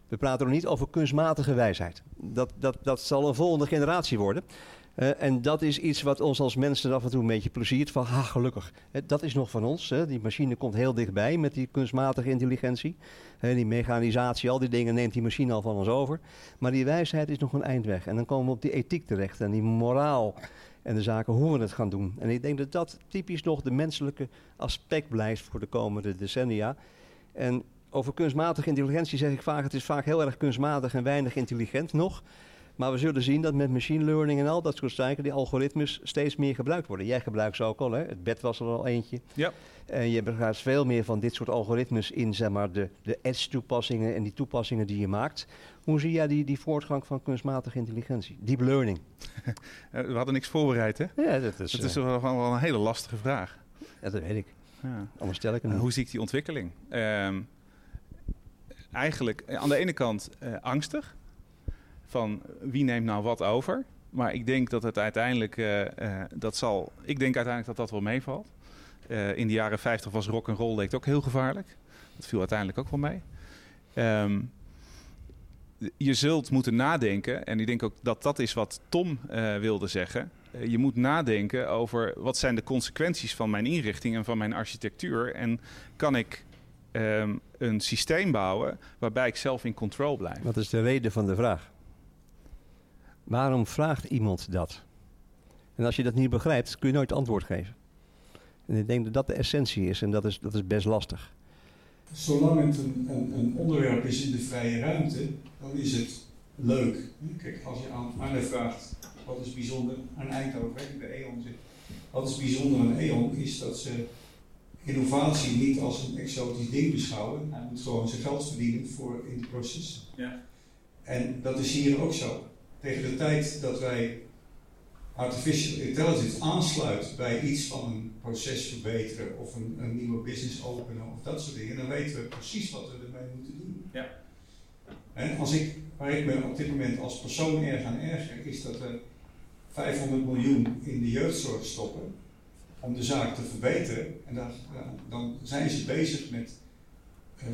we praten nog niet over kunstmatige wijsheid. Dat, dat, dat zal een volgende generatie worden. Uh, en dat is iets wat ons als mensen af en toe een beetje pleziert. Van, ha, gelukkig. Hè, dat is nog van ons. Die machine komt heel dichtbij met die kunstmatige intelligentie. Die mechanisatie, al die dingen neemt die machine al van ons over. Maar die wijsheid is nog een eindweg. En dan komen we op die ethiek terecht en die moraal. En de zaken hoe we het gaan doen. En ik denk dat dat typisch nog de menselijke aspect blijft voor de komende decennia. En over kunstmatige intelligentie zeg ik vaak: het is vaak heel erg kunstmatig en weinig intelligent nog. Maar we zullen zien dat met machine learning en al dat soort zaken, die algoritmes steeds meer gebruikt worden. Jij gebruikt ze ook al, hè? het bed was er al eentje. Ja. En je gebruikt veel meer van dit soort algoritmes in zeg maar, de, de edge-toepassingen en die toepassingen die je maakt. Hoe zie jij die, die voortgang van kunstmatige intelligentie? Deep learning. [laughs] Uh, we hadden niks voorbereid, hè? Ja, dat is, Het is uh, wel, een hele lastige vraag. ja, dat weet ik. Ja. Anders stel ik hem niet. hoe zie ik die ontwikkeling? Ehm, eigenlijk eh, aan de ene kant eh, angstig. Van wie neemt nou wat over? Maar ik denk dat het uiteindelijk, eh, eh, dat zal, ik denk uiteindelijk dat dat wel meevalt. Eh, in de jaren 50 was rock and roll ook heel gevaarlijk. Dat viel uiteindelijk ook wel mee. Ehm, je zult moeten nadenken, en ik denk ook dat dat is wat Tom wilde zeggen. Je moet nadenken over wat zijn de consequenties van mijn inrichting en van mijn architectuur. En kan ik ehm, een systeem bouwen waarbij ik zelf in control blijf? Wat is de reden van de vraag? Waarom vraagt iemand dat? En als je dat niet begrijpt, kun je nooit antwoord geven. En ik denk dat dat de essentie is en dat is, dat is best lastig. Zolang het een, een, een onderwerp is in de vrije ruimte, dan is het leuk. Kijk, als je aan Arne vraagt, wat is bijzonder aan Eindhoven, hè, de E.ON zit. Wat is bijzonder aan E.ON, is dat ze innovatie niet als een exotisch ding beschouwen. Hij moet gewoon zijn geld verdienen voor in de processen. Ja. En dat is hier ook zo. Tegen de tijd dat wij artificial intelligence aansluit bij iets van een proces verbeteren of een, een nieuwe business openen of dat soort dingen, dan weten we precies wat we ermee moeten doen. Ja. En als ik, waar ik me op dit moment als persoon erg aan erger, is dat we 500 miljoen in de jeugdzorg stoppen om de zaak te verbeteren. En dan, ja, dan zijn ze bezig met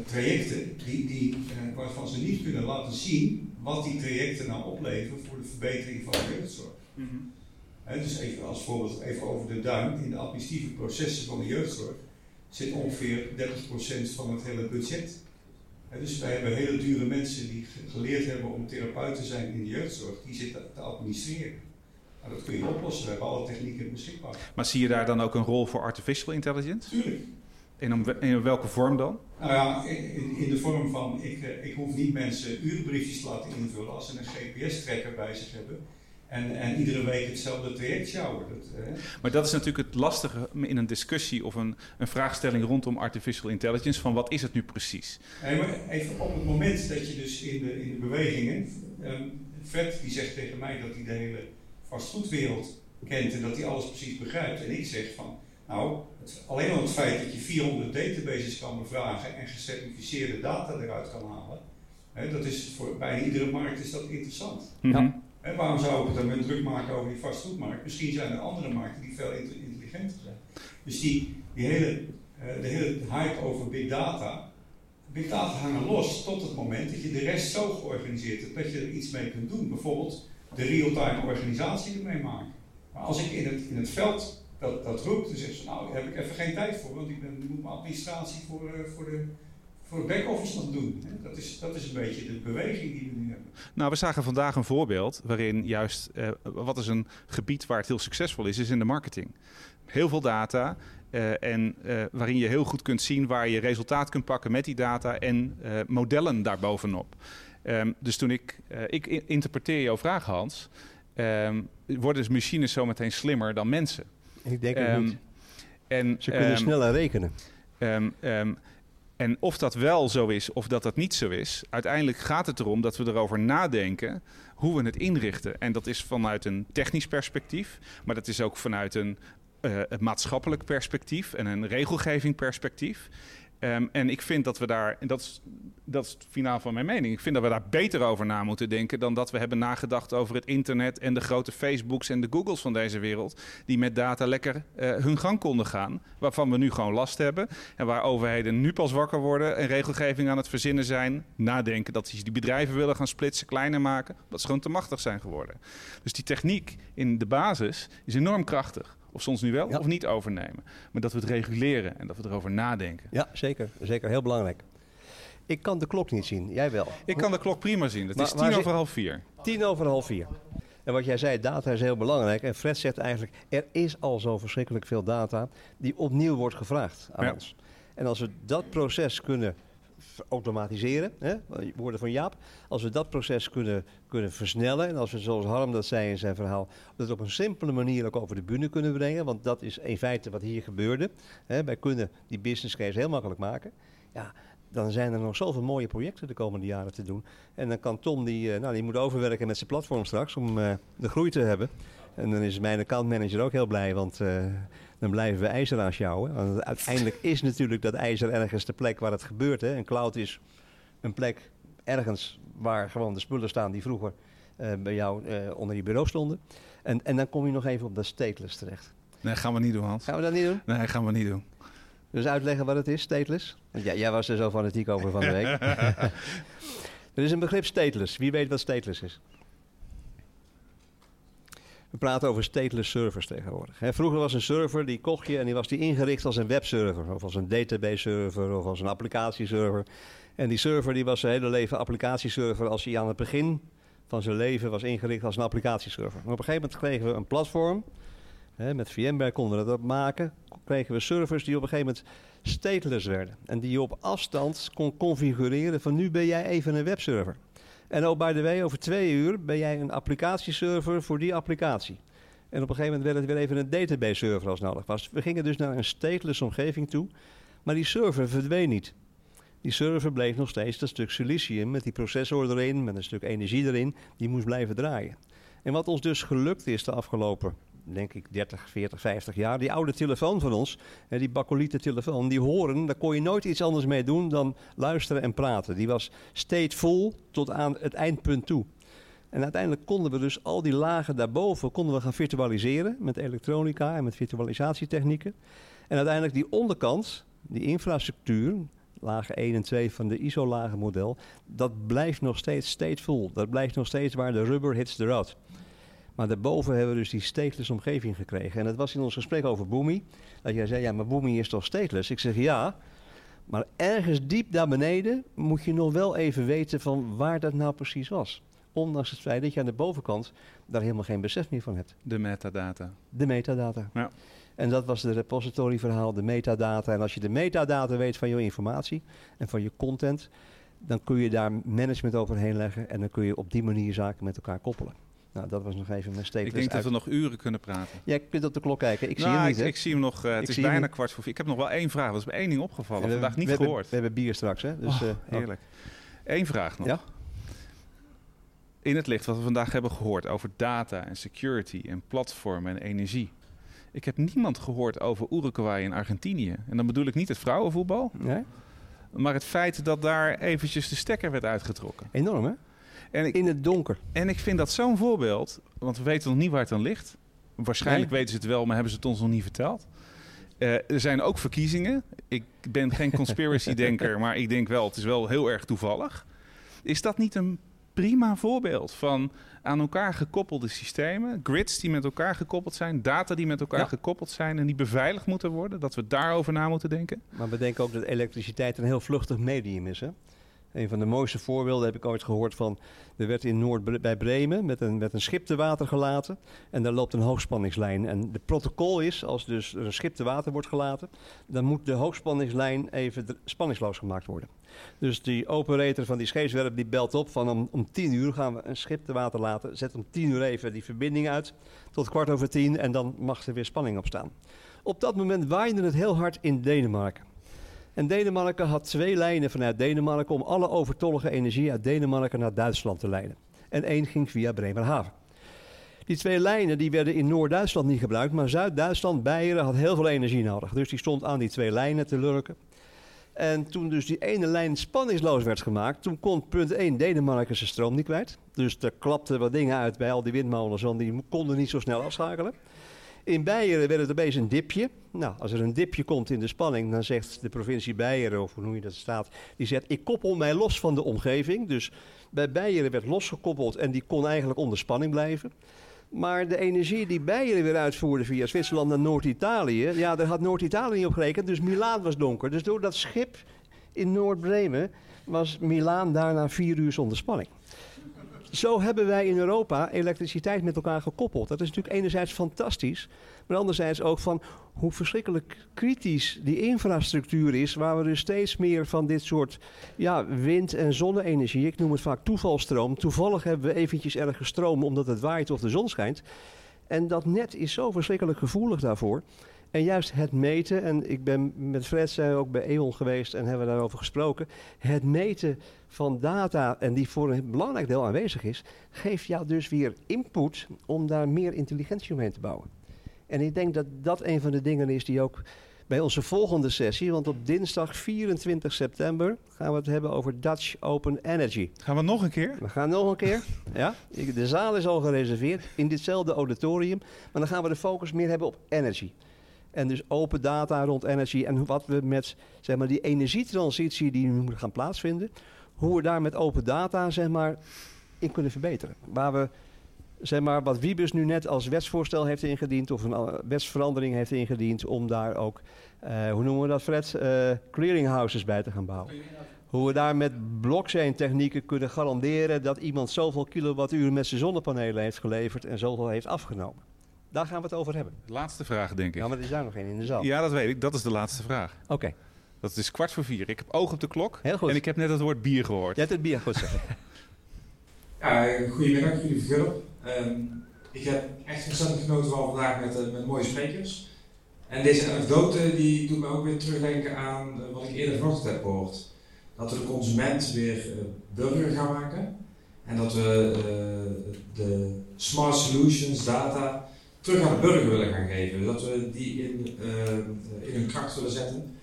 trajecten die, die, eh, waarvan ze niet kunnen laten zien wat die trajecten nou opleveren voor de verbetering van de jeugdzorg. Hè, dus even als voorbeeld even over de duim. In de administratieve processen van de jeugdzorg zit ongeveer 30% van het hele budget. Dus wij hebben hele dure mensen die ge- geleerd hebben om therapeut te zijn in de jeugdzorg, die zitten te administreren. Nou, dat kun je oplossen, we hebben alle technieken beschikbaar. Maar zie je daar dan ook een rol voor artificial intelligence? Tuurlijk. En om, in welke vorm dan? Nou ja, in, in de vorm van, ik, eh, ik hoef niet mensen urenbriefjes te laten invullen als ze een GPS-trekker bij zich hebben. En, en iedere week hetzelfde traject sjouwen. Eh, Maar dat is natuurlijk het lastige in een discussie of een, een vraagstelling rondom artificial intelligence. Van wat is het nu precies? Nee, maar even op het moment dat je dus in de, in de bewegingen. ehm Fred die zegt tegen mij dat hij de hele vastgoedwereld kent en dat hij alles precies begrijpt. En ik zeg van, nou, het, alleen al het feit dat je 400 databases kan bevragen en gecertificeerde data eruit kan halen. Hè, dat is voor bijna iedere markt is dat interessant. Mhm. Hè, waarom zou ik het dan met druk maken over die vastgoedmarkt? Misschien zijn er andere markten die veel inter- intelligenter zijn. Dus die, die hele, eh, de hele hype over big data. Big data hangen los tot het moment dat je de rest zo georganiseerd hebt dat je er iets mee kunt doen. Bijvoorbeeld de real-time organisatie ermee maken. Maar als ik in het, in het veld dat, dat roep, dan zegt ze nou daar heb ik even geen tijd voor, want ik, ben, moet mijn administratie voor, eh, voor de voor back-office nog doen. Dat, is, dat is een beetje de beweging die we nu hebben. Nou, we zagen vandaag een voorbeeld waarin juist, eh, wat is een gebied waar het heel succesvol is, is in de marketing. Heel veel data eh, en eh, waarin je heel goed kunt zien waar je resultaat kunt pakken met die data en modellen daarbovenop. Ehm, dus toen ik, ik interpreteer jouw vraag Hans, ehm, worden dus machines zometeen slimmer dan mensen. Ik denk het Ehm, niet. En, Ze kunnen ehm, sneller rekenen. Ehm, en of dat wel zo is of dat dat niet zo is, uiteindelijk gaat het erom dat we erover nadenken hoe we het inrichten. En dat is vanuit een technisch perspectief, maar dat is ook vanuit een, eh, een maatschappelijk perspectief en een regelgeving perspectief. Ehm, en ik vind dat we daar, en dat is, dat is het finaal van mijn mening, ik vind dat we daar beter over na moeten denken dan dat we hebben nagedacht over het internet en de grote Facebooks en de Googles van deze wereld, die met data lekker eh, hun gang konden gaan, waarvan we nu gewoon last hebben en waar overheden nu pas wakker worden en regelgeving aan het verzinnen zijn, nadenken dat ze die bedrijven willen gaan splitsen, kleiner maken, dat ze gewoon te machtig zijn geworden. Dus die techniek in de basis is enorm krachtig. Of soms nu wel Ja. of niet overnemen. Maar dat we het reguleren en dat we erover nadenken. Ja, zeker. Zeker, heel belangrijk. Ik kan de klok niet zien, jij wel. Ik kan de klok prima zien. Het Maar is tien over half vier. Tien over half vier. En wat jij zei, data is heel belangrijk. En Fred zegt eigenlijk, er is al zo verschrikkelijk veel data die opnieuw wordt gevraagd aan Ja. ons. En als we dat proces kunnen automatiseren, hè, woorden van Jaap, als we dat proces kunnen, kunnen versnellen en als we zoals Harm dat zei in zijn verhaal, dat op een simpele manier ook over de bühne kunnen brengen, want dat is in feite wat hier gebeurde. Hè, wij kunnen die business case heel makkelijk maken. Ja, dan zijn er nog zoveel mooie projecten de komende jaren te doen. En dan kan Tom, die, eh, nou, die moet overwerken met zijn platform straks om eh, de groei te hebben. En dan is mijn accountmanager ook heel blij, want eh, dan blijven we ijzer aanschouwen. Want uiteindelijk is natuurlijk dat ijzer ergens de plek waar het gebeurt. Hè. Een cloud is een plek ergens waar gewoon de spullen staan die vroeger eh, bij jou eh, onder je bureau stonden. En, en dan kom je nog even op dat stateless terecht. Nee, gaan we niet doen, Hans. Gaan we dat niet doen? Nee, gaan we niet doen. Dus uitleggen wat het is, stateless? Want ja, jij was er zo fanatiek over van de week. [laughs] [laughs] er is een begrip stateless. Wie weet wat stateless is? We praten over stateless servers tegenwoordig. Vroeger was een server, die kocht je en die was die ingericht als een webserver. Of als een database server of als een applicatieserver. En die server die was zijn hele leven applicatieserver als hij aan het begin van zijn leven was ingericht als een applicatieserver. Maar op een gegeven moment kregen we een platform. Met VMware konden we dat maken. Kregen we servers die op een gegeven moment stateless werden. En die je op afstand kon configureren van nu ben jij even een webserver. En oh, by the way, over twee uur ben jij een applicatieserver voor die applicatie. En op een gegeven moment werd het weer even een database server als nodig was. We gingen dus naar een stateless omgeving toe. Maar die server verdween niet. Die server bleef nog steeds dat stuk silicium met die processor erin, met een stuk energie erin, die moest blijven draaien. En wat ons dus gelukt is de afgelopen, denk ik, 30, 40, 50 jaar, die oude telefoon van ons, die bakolieten telefoon, die horen, daar kon je nooit iets anders mee doen dan luisteren en praten. Die was steeds vol tot aan het eindpunt toe. En uiteindelijk konden we dus al die lagen daarboven konden we gaan virtualiseren met elektronica en met virtualisatietechnieken. En uiteindelijk die onderkant, die infrastructuur, lagen 1 en 2 van de ISO-lagen model, dat blijft nog steeds stateful. Dat blijft nog steeds waar de rubber hits the road. Maar daarboven hebben we dus die stateless omgeving gekregen. En dat was in ons gesprek over Boomi. Dat jij zei, ja, maar Boomi is toch stateless? Ik zeg ja, maar ergens diep daar beneden moet je nog wel even weten van waar dat nou precies was. Ondanks het feit dat je aan de bovenkant daar helemaal geen besef meer van hebt. De metadata. De metadata. Ja. En dat was de repository verhaal, de metadata. En als je de metadata weet van je informatie en van je content, dan kun je daar management overheen leggen en dan kun je op die manier zaken met elkaar koppelen. Nou, dat was nog even mijn statement. Ik denk dat we nog uren kunnen praten. Jij kunt op de klok kijken. Ik nou, zie hem niet. Ik, ik zie hem nog. Uh, het Ik is bijna hem- kwart voor vier. Ik heb nog wel één vraag. Dat is me één ding opgevallen. En we- Vandaag niet we hebben- gehoord. we hebben bier straks, hè? Dus, Oh, eh, Heerlijk. Eén vraag nog. Ja? In het licht wat we vandaag hebben gehoord over data en security en platformen en energie. Ik heb niemand gehoord over Uruguay en Argentinië. En dan bedoel ik niet het vrouwenvoetbal, Nee? maar het feit dat daar eventjes de stekker werd uitgetrokken. Enorm, hè? En ik, In het donker. en ik vind dat zo'n voorbeeld, want we weten nog niet waar het aan ligt. Waarschijnlijk Nee. weten ze het wel, maar hebben ze het ons nog niet verteld. Eh, er zijn ook verkiezingen. Ik ben geen [laughs] conspiracy-denker, maar ik denk wel, het is wel heel erg toevallig. Is dat niet een prima voorbeeld van aan elkaar gekoppelde systemen, grids die met elkaar gekoppeld zijn, data die met elkaar Ja. gekoppeld zijn en die beveiligd moeten worden, dat we daarover na moeten denken? Maar we denken ook dat elektriciteit een heel vluchtig medium is, hè? Een van de mooiste voorbeelden heb ik ooit gehoord van... Er werd in Noord bij Bremen met een, met een schip te water gelaten. En daar loopt een hoogspanningslijn. En de protocol is, als dus een schip te water wordt gelaten... dan moet de hoogspanningslijn even spanningsloos gemaakt worden. Dus die operator van die scheepswerf die belt op van om, om tien uur gaan we een schip te water laten. Zet om tien uur even die verbinding uit tot kwart over tien en dan mag er weer spanning op staan. Op dat moment waaide het heel hard in Denemarken. En Denemarken had twee lijnen vanuit Denemarken om alle overtollige energie uit Denemarken naar Duitsland te leiden. En één ging via Bremerhaven. Die twee lijnen die werden in Noord-Duitsland niet gebruikt, maar Zuid-Duitsland, Beieren, had heel veel energie nodig. Dus die stond aan die twee lijnen te lurken. En toen dus die ene lijn spanningsloos werd gemaakt, toen kon punt 1 Denemarken zijn stroom niet kwijt. Dus er klapten wat dingen uit bij al die windmolens, want die konden niet zo snel afschakelen. In Beieren werd het opeens een dipje. Nou, als er een dipje komt in de spanning, dan zegt de provincie Beieren, of hoe je dat staat, die zegt: Ik koppel mij los van de omgeving. Dus bij Beieren werd losgekoppeld en die kon eigenlijk onder spanning blijven. Maar de energie die Beieren weer uitvoerde via Zwitserland naar Noord-Italië, ja, daar had Noord-Italië niet op gerekend, dus Milaan was donker. Dus door dat schip in Noord-Bremen was Milaan daarna vier uur zonder spanning. Zo hebben wij in Europa elektriciteit met elkaar gekoppeld. Dat is natuurlijk enerzijds fantastisch, maar anderzijds ook van hoe verschrikkelijk kritisch die infrastructuur is, waar we dus steeds meer van dit soort ja, wind- en zonne-energie, ik noem het vaak toevalstroom. Toevallig hebben we eventjes ergens stroom omdat het waait of de zon schijnt. En dat net is zo verschrikkelijk gevoelig daarvoor. En juist het meten, en ik ben met Fred zijn we ook bij E.ON geweest en hebben daarover gesproken. Het meten van data, en die voor een belangrijk deel aanwezig is, geeft jou dus weer input om daar meer intelligentie omheen te bouwen. En ik denk dat dat een van de dingen is die ook bij onze volgende sessie, want op dinsdag 24 september gaan we het hebben over Dutch Open Energy. Gaan we nog een keer? We gaan nog een keer. Ja, de zaal is al gereserveerd in ditzelfde auditorium. Maar dan gaan we de focus meer hebben op energy. En dus open data rond energy en wat we met zeg maar, die energietransitie die nu moet gaan plaatsvinden, hoe we daar met open data zeg maar, in kunnen verbeteren. Waar we zeg maar, wat Wiebus nu net als wetsvoorstel heeft ingediend, of een eh, wetsverandering heeft ingediend, om daar ook, uh, hoe noemen we dat, Fred, uh, clearinghouses bij te gaan bouwen. Hoe we daar met blockchain-technieken kunnen garanderen dat iemand zoveel kilowattuur met zijn zonnepanelen heeft geleverd en zoveel heeft afgenomen. Daar gaan we het over hebben. Laatste vraag, denk ik. Ja, maar er is daar nog één in de zaal. Ja, dat weet ik. Dat is de laatste vraag. Oké. Dat is kwart voor vier. Ik heb oog op de klok. Heel goed. En ik heb net het woord bier gehoord. Jij hebt het bier goed zeggen. [laughs] ja, goedemiddag, jullie Philip. Um, ik heb echt ontzettend genoten van vandaag met, uh, met mooie sprekers. En deze anekdote die doet me ook weer terugdenken aan uh, wat ik eerder vanochtend heb gehoord. Dat we de consument weer uh, burger gaan maken. En dat we de smart solutions, data, terug aan de burger willen gaan geven. Dat we die in, in hun kracht willen zetten.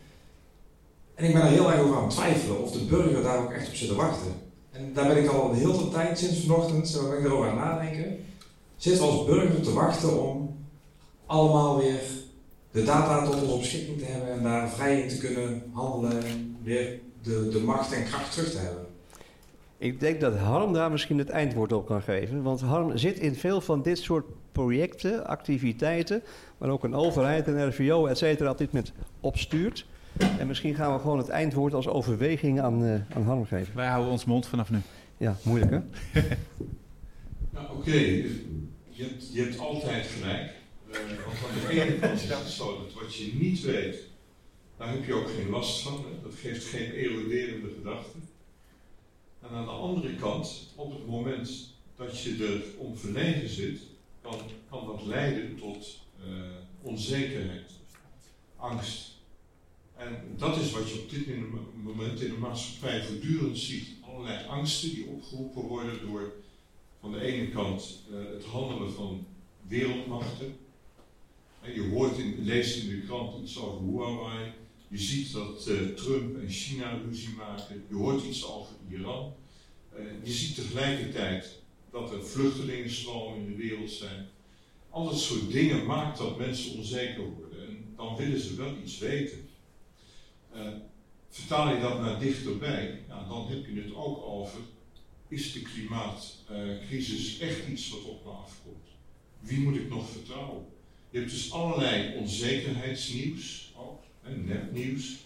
En ik ben er heel erg over aan het twijfelen of de burger daar ook echt op zit te wachten. En daar ben ik al een heel veel tijd sinds vanochtend, zo ben ik erover aan nadenken. We als burger te wachten om allemaal weer de data tot onze beschikking te hebben en daar vrij in te kunnen handelen en weer de, de macht en kracht terug te hebben. Ik denk dat Harm daar misschien het eindwoord op kan geven. Want Harm zit in veel van dit soort projecten, activiteiten, waar ook een overheid, een RVO, et cetera, op dit moment op stuurt. En misschien gaan we gewoon het eindwoord als overweging aan, uh, aan Harm geven. Wij houden ons mond vanaf nu. Ja, moeilijk hè? [laughs] nou, Oké, okay. je, hebt, je hebt altijd gelijk. Uh, want aan de ene kant is het zo dat wat je niet weet, daar heb je ook geen last van. Hè? Dat geeft geen eroderende gedachten. En aan de andere kant, op het moment dat je er om verlegen zit, kan, kan dat leiden tot uh, onzekerheid, angst. En dat is wat je op dit moment in de maatschappij voortdurend ziet. Allerlei angsten die opgeroepen worden door van de ene kant uh, het handelen van wereldmachten. En je hoort in, leest in de krant iets over Huawei. Je ziet dat uh, Trump en China ruzie maken. Je hoort iets over Iran. Uh, je ziet tegelijkertijd dat er vluchtelingenstromen in de wereld zijn. Al dat soort dingen maakt dat mensen onzeker worden. En dan willen ze wel iets weten. Uh, vertaal je dat naar dichterbij, dan heb je het ook over, is de klimaatcrisis echt iets wat op me afkomt? Wie moet ik nog vertrouwen? Je hebt dus allerlei onzekerheidsnieuws, en nepnieuws.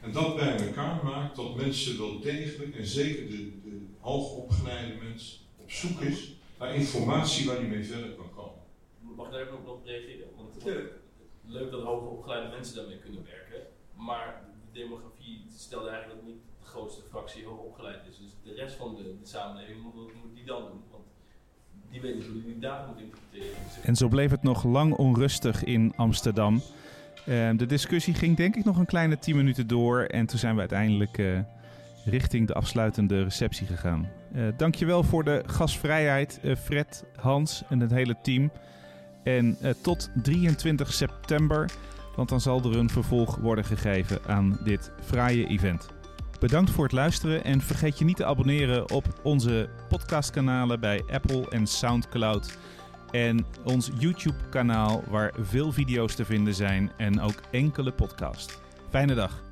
En dat bij elkaar maakt dat mensen wel degelijk, en zeker de, de hoogopgeleide mens, op zoek is naar informatie waar hij mee verder kan komen. Mag ik daar ook op reageren? Want leuk dat hoogopgeleide mensen daarmee kunnen werken. Maar de demografie stelde eigenlijk dat niet de grootste fractie hoog opgeleid is. Dus de rest van de, de samenleving, wat moet die dan doen? Want die weet niet hoe die data moet interpreteren. En zo bleef het nog lang onrustig in Amsterdam. Uh, de discussie ging denk ik nog een kleine 10 minuten door. En toen zijn we uiteindelijk uh, richting de afsluitende receptie gegaan. Uh, dankjewel voor de gastvrijheid, Fred, Hans en het hele team. En tot 23 september want dan zal er een vervolg worden gegeven aan dit fraaie event. Bedankt voor het luisteren en vergeet je niet te abonneren op onze podcastkanalen bij Apple en SoundCloud. En ons YouTube-kanaal waar veel video's te vinden zijn en ook enkele podcasts. Fijne dag.